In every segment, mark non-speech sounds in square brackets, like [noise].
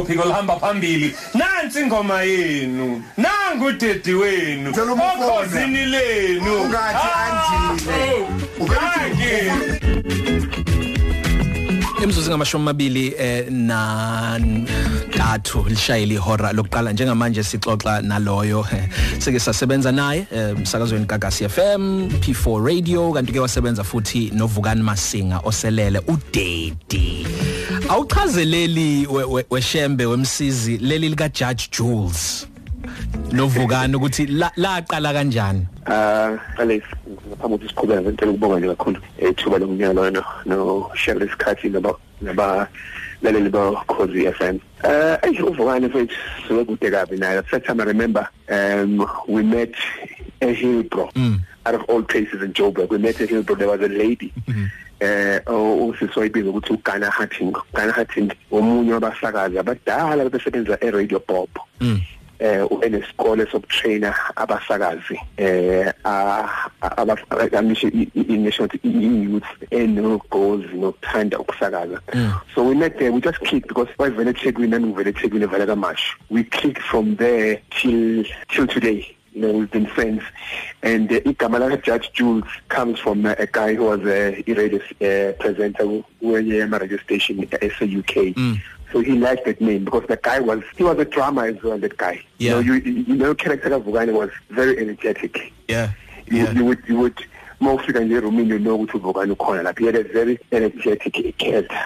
uphiko lihamba phambili. Nansi ingoma yenu nangu udedi wenu okhosini lenu. Ungathi andile. Ungathi Imzuzu ngamashumi amabili eh na ntathu lishayile ihora lokuqala njengamanje sixoxa naloyo eh, sike sasebenza naye eh, emsakazweni Gagasi FM P4 Radio kanti ke wasebenza futhi noVukani Masinga oselele uDedi. Awuchazeleli we- we- weshembe wemsizi leli lika Judge Jules noVukani ukuthi la- laqala kanjani Ah, Alex, ngaphambi kokuthi siqhubeke ngicela ukubonga nje kakhulu ethuba lokunyalo no no share lesikhathi naba naba laleli ba Khosi FM. Uh, ayisho uvukane mfethu siwe kude kabi naye. First time I remember um we met a Hillbro. Mm. Out of all places in Joburg, we met a Hillbro. There was a lady. Mm. Eh usisiwayibiza ukuthi uGana Hatting Gana Hatting omunye wabasakazi abadala besebenza eRadio Pop. Mm. eh unesikole sokutrainer abasakazi. Eh abamishe ination youth eno goals nokuthanda ukusakaza. So we met there we just clicked because wayevele eThekwini nami ngivele eThekwini vele kaMashu we clicked from there till till today. You know, we've been friends. And uh, igama laka Judge Jules comes from uh, a guy who was a radio uh, presenter who were a radio station at SAUK. Mm. So he liked that name because the guy was he was a drama as well. That guy, Yeah. you know, you, you know, character of Vugani was very energetic. yeah You, yeah you would you would mawufika nje erumini ukuthi uvukani ukhona lapha had a very energetic character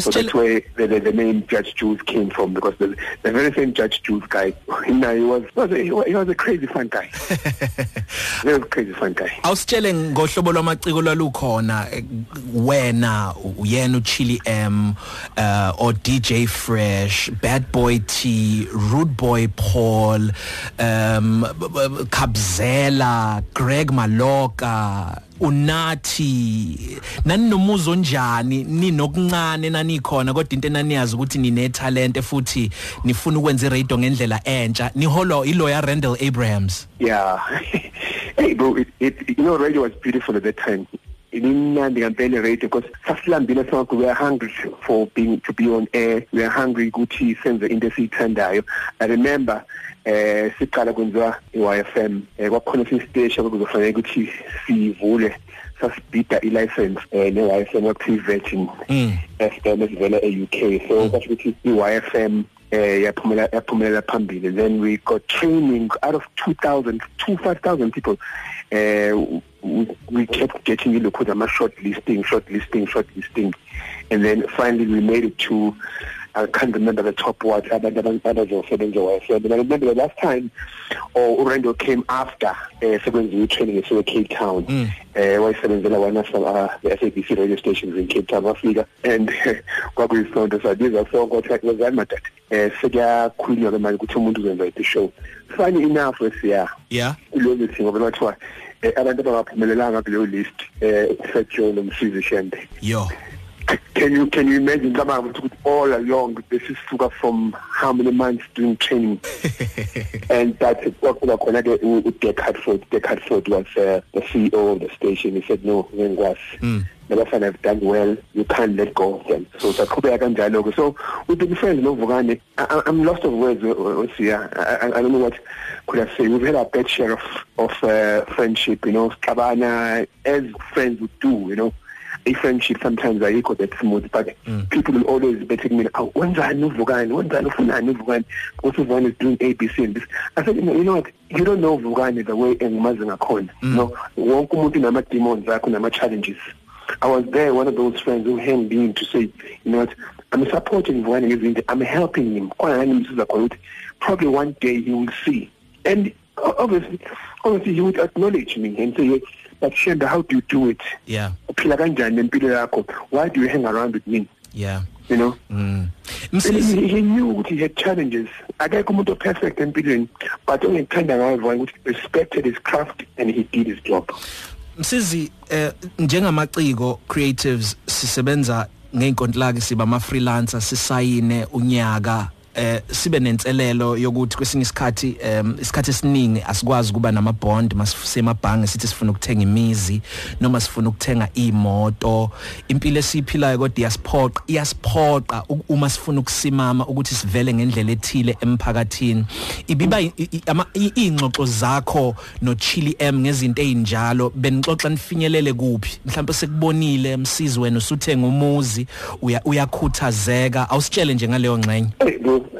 so that's where the, the, the name Judge Jules came from because the, the very same Judge Jules guy [laughs] you know, he was was a, he was a crazy fun guy. [laughs] Very crazy fun guy. Awusitshele ngohlobo lwamaciko lwalukhona eh, wena uyena uChili M uh or DJ Fresh Bad Boy T Rude Boy Paul um Kabzela Greg Maloka unathi naninomuzo onjani ninokuncane nanikhona kodwa into enaniyazi ukuthi nine talent futhi nifuna ukwenza iradio ngendlela entsha niholo iloya Randall Abrahams Yeah. [laughs] hey, bro, it, it, you know, radio was beautiful at that time. Imnandi ngempela radio because sasilambile sonke we are hungry for being to be on air we are hungry ukuthi senze into esiyithandayo i remember eh siqala kwenziwa i-YFM eh kwakhona isiteshi okuzofanele ukuthi sivule sasibida i-license eh ne-YFM yaku-Virgin FM esivela e-UK so kwasho ukuthi i-YFM eh yaphumela yaphumelela phambili. Then we got training out of 2000 to 5000 people. Uh we, we kept getting look ama short listing short listing short listing and then finally we made it to I can't remember the top what abantu abazosebenza YFM but I remember the last time or Orlando came after uh, sekwenziwe training esewe Cape Town. Eh wayesebenzela one of uh, the SABC radio stations in Cape Town wafika and kwakuyisonto sabiza sonke wathi wazani madad eh sekuyakhulunywa ke manje ukuthi umuntu uzenza i show. Funny enough wesiya yeah. Kulo list ngoba bathiwa eh, abantu abangaphumelelanga kuleyo list eh Sergio nomsizi Shembe. Yo. Can you can you imagine cabanga ukuthi all along this is suka from how many months doing training? [laughs] And that kwakuba khona ke uDeck Hartford. Deck Hartford was uh, the CEO of the station. He said no ngengwazi Mm. nabafana have done well. You can't let go of them. So saqhubeka kanjalo ke. So we've been friends novukane I'm lost of words Osiya. I, I, I don't know what could I say. We've had a bad share of of uh, friendship you know. Xabana as friends would do you know. A friendship sometimes ayikho that smooth but mm. people will always be taking me oh wenzani uvukani? Wenzani ufunani uvukani? Because uvukani is doing ABC and this? I said you know, you know what? You don't know uvukani the way engimazi ngakhona. Mm. you know wonke umuntu nama demons akho nama challenges I was there one of those friends who hemmed in to say you know what? I'm supporting Vukani ngezinto I'm helping him. Khona ngani ngisiza khona ukuthi probably one day he will see. And obviously obviously he would acknowledge me and say but Shenda how do you do it? Yeah. Uphila kanjani nempilo yakho? Why do you hang around with me? Yeah. You know? Mm. He, msisi he knew ukuthi he had challenges. Akekho umuntu perfect empilweni but ongekuthanda ngayo Vukani ukuthi respected his craft and he did his job. Msizi eh, njengamaciko creatives sisebenza ngeinkontilaki siba ama freelancer sisayine unyaka. Eh sibe nenselelo yokuthi kwesinye isikhathi um isikhathi esiningi asikwazi kuba nama bond masisemabhange sithi sifuna ukuthenga imizi noma sifuna ukuthenga imoto impilo esiphilayo kodwa iyasiphoqa iyasiphoqa uma sifuna ukusimama ukuthi sivele ngendlela ethile emphakathini. Ibiba ingxoxo zakho no Chili M ngezinto ezinjalo benixoxa nifinyelele kuphi? Mhlawumbe sekubonile msizi wena usuthenga umuzi uya uyakhuthazeka awusitshele nje ngaleyo ngxenye.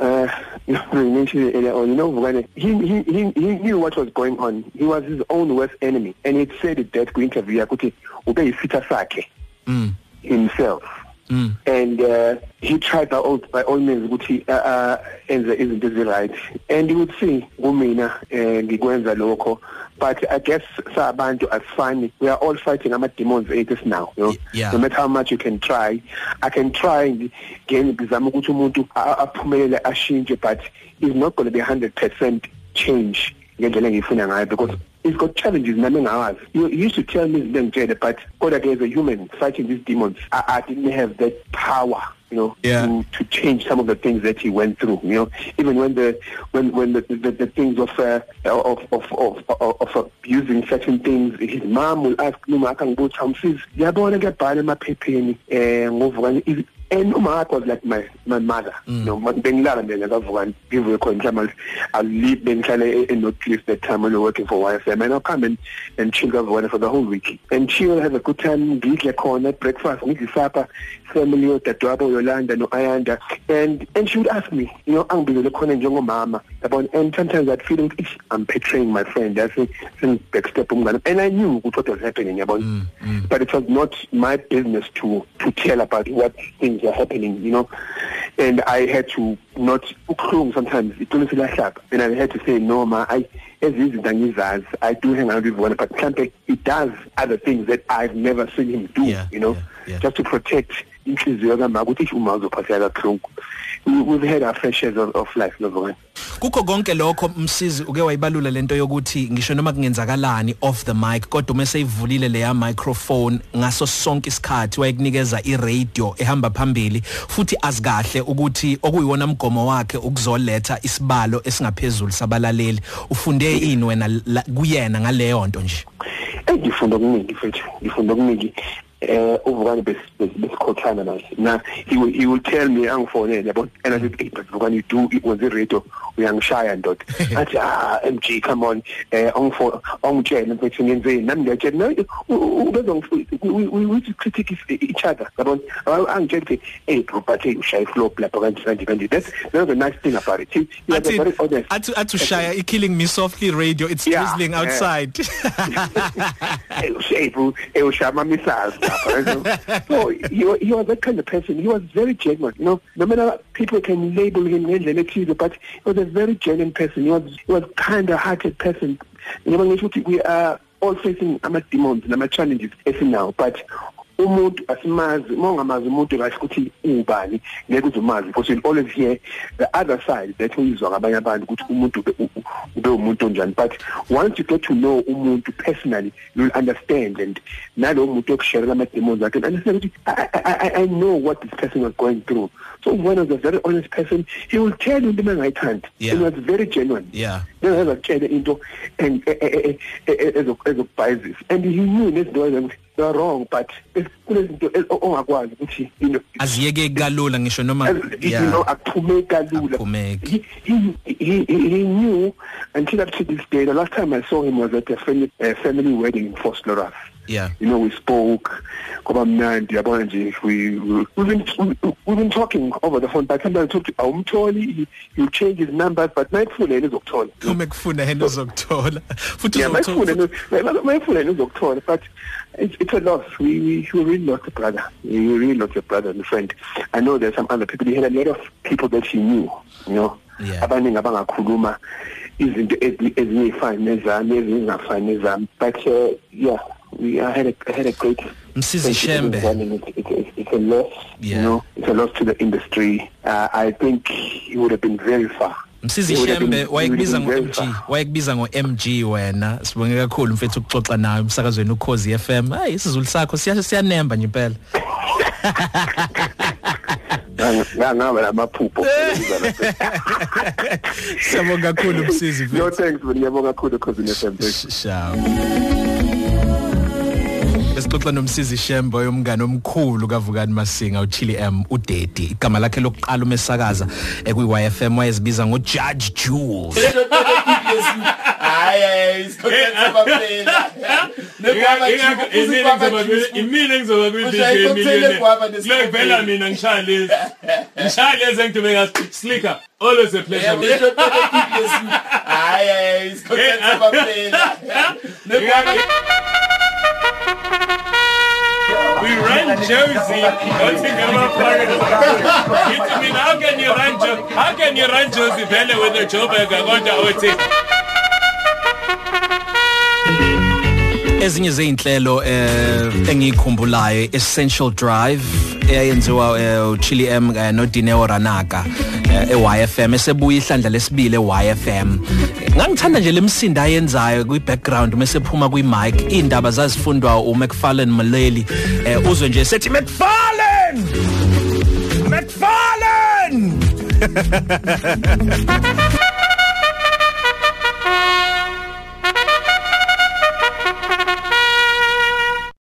Uh, you [laughs] mentioned it earlier on, you know, Vugane, he, he, he, he knew what was going on. He was his own worst enemy. And he'd said it that interview, ukuthi, ube yisitha sakhe mm himself. mm and uh, he tried by all by all means ukuthi uh, uh, enze izinto ezi-right and you would see kumina eh, ngikwenza lokho but i guess sabantu asifani we are all fighting ama-demons ethu esinawo you know? Yeah. no matter how much you can try i can try ngi- ngizama ukuthi umuntu aphumelele ashintshe but it's not going to be 100 percent change ngendlela engiyifuna ngayo because it's got challenges nami engawazi you you used to tell me izinto engitshele but kodwa ke as a human fighting these demons I, I didn't have that power you know Yeah. to, to change some of the things that he went through you know even when the when when the the, the things of, uh, of of of of of abusing certain things his mom will ask noma akangibuthi mfisi yabona kuyabhala emaphepheni eh ngovukani is- and umakho was like my my mother Mm. you know ma- bengilala nje ngakavukani ngivuke khona mhlawumbe I'll leave bengihlale e- e North Cliff that time when we working for YFM and I'll come and and chill kavukani for the whole week. And chill have a good time ngidle khona breakfast ngidle supper family yodadewabo Yolanda no Ayanda and and she would ask me you know angibizele khona njengomama yabona? And sometimes I'd feel like "Ish, I'm betraying my friend that's in backstep umngane and I knew ukuthi what was happening yabona? Mm, mm. but it was not my business to to tell about what things are happening you know. And I had to not ukhulungu sometimes iqiniso lahlaba and I had to say no ma I ezizinto angizazi I do hang out with one but mhlambe he does other things that I've never seen him do Yeah, you know yeah, yeah. just to protect inhliziyo kama ukuthi uma uzophatheka kakhulu We- we've had our fair shares of, of life lovokani kukho konke lokho msizi uke wayibalula lento yokuthi ngisho noma kungenzakalani off the mic kodwa uma seyivulile leya microphone ngaso sonke isikhathi wayekunikeza iradio ehamba phambili futhi azikahle ukuthi okuyiwona mgomo wakhe ukuzoletha isibalo esingaphezulu sabalaleli. Ufunde ini wena kuyena ngaleyo nto nje? Ngifunda okuningi mfethu ngifunda okuningi. Eh uvukani bes bes- besikhothana naye na he will he will tell me angifonele yabo and I said hey but vukani you do it was a radio? Uyangishaya ndoda. [laughs] Athi ah MG come on. Eh ongifo ongitshela mfethu ngenzeni nami ngiyatshela no ubezwa we we we critique each other yabo angitshela ukuthi hey bro but hey ushaya flop lapha kanti kanti kanti that's that's the nice thing about it. Was athi very honest athi athi ushaya i killing me softly radio it's Yeah, drizzling yeah. outside. [laughs] Hey bro hey missiles lapha [laughs] so he, he was that kind of person. He was very genuine. You know no matter people can label him ngendlela ethile but he was a very genuine person. He was he was kind of hearted person ngisho ukuthi we are all facing ama demons nama challenges esinawo but umuntu asimazi mongamazi umuntu kahle ukuthi ubani ngeke uzumazi because you'll always hear the other side that uyizwa ngabanye abantu ukuthi umuntu ube umuntu onjani but once you get to know umuntu personally you'll understand and nalo muntu okushare ama demons akhe and understand ukuthi I, I, know what this person was going through so when was a very honest person he will tell you into engayithandi Yeah. he was very genuine yeah ngeke kutshela into and ezokubhayizisa and he knew nezinto ukuthi they are wrong but kunezinto ongakwazi ukuthi you know aziyeke kalula ngisho noma you know akuphumeki kalula. He, knew until up to this day the last time I saw him was at a family, uh, family wedding in Fort Lorath yeah. You know we spoke kwaba mnandi yabona nje we we- we've been we- we've been talking over the phone but sometimes talk to awumtholi he he'll change his numbers but nayifuna yena uzokuthola. Uma kufuna yena uzokuthola. Futhi yeah uzokuthola mayifuna yena uzokuthola but it's, it's a loss. We, we we really lost a brother. We really lost a brother and a friend. I know there's some other people. He had a lot of people that he knew you know. Yeah. abaningi abangakhuluma izinto ezi- ezingefani nezami ezingafani nezami. But uh, yeah. We I had a I had a great Msizi friendship with Shembe. him and It's, it's, it's, it's a loss, Yeah. you know. It's a loss to the industry. Uh, I think he would have been very far. Msizi He would have been- Shembe he would have wayekubiza been very ngo-MG far. wayekubiza ngo-MG wena sibonge kakhulu mfethu ukuxoxa nawe umsakazweni ukhozi FM hayi isizulu sakho siya- siyanemba nje impela Ah, ngangaba namaphupho [laughs] siyabonga kakhulu msizi yo thanks man ngiyabonga kakhulu cousin FM Shaw. Besixoxa nomsizi Shembo yomngane omkhulu kaVukani Masinga uChili M uDedi igama lakhe lokuqala umesakaza ekwi YFM wayezibiza ngo Judge Jules hayi isikhothela baphela imina engizoba Ushaye i-cocktail egwava nescope. kwivela mina ngishaya lezi ngishaya lezi engidube ngathi slicker always a pleasure hayi isikhothela baphela we run Jersey Florida it's mean how can you run Jo- how can you run Jersey vele with a Joburg kodwa uthi ezinye zeinhlelo eh engikhumbulayo essential drive eyenziwa eh, uChili M eh, noDineo Ranaka. eYFM esebuya ihlandla lesibili eYFM ngangithanda nje lemsindo ayenzayo kwi background mesephuma kwi mic indaba zazifundwa uMcFarlane Maleli eh, uzwe nje sethi McFarlane! McFarlane! [laughs]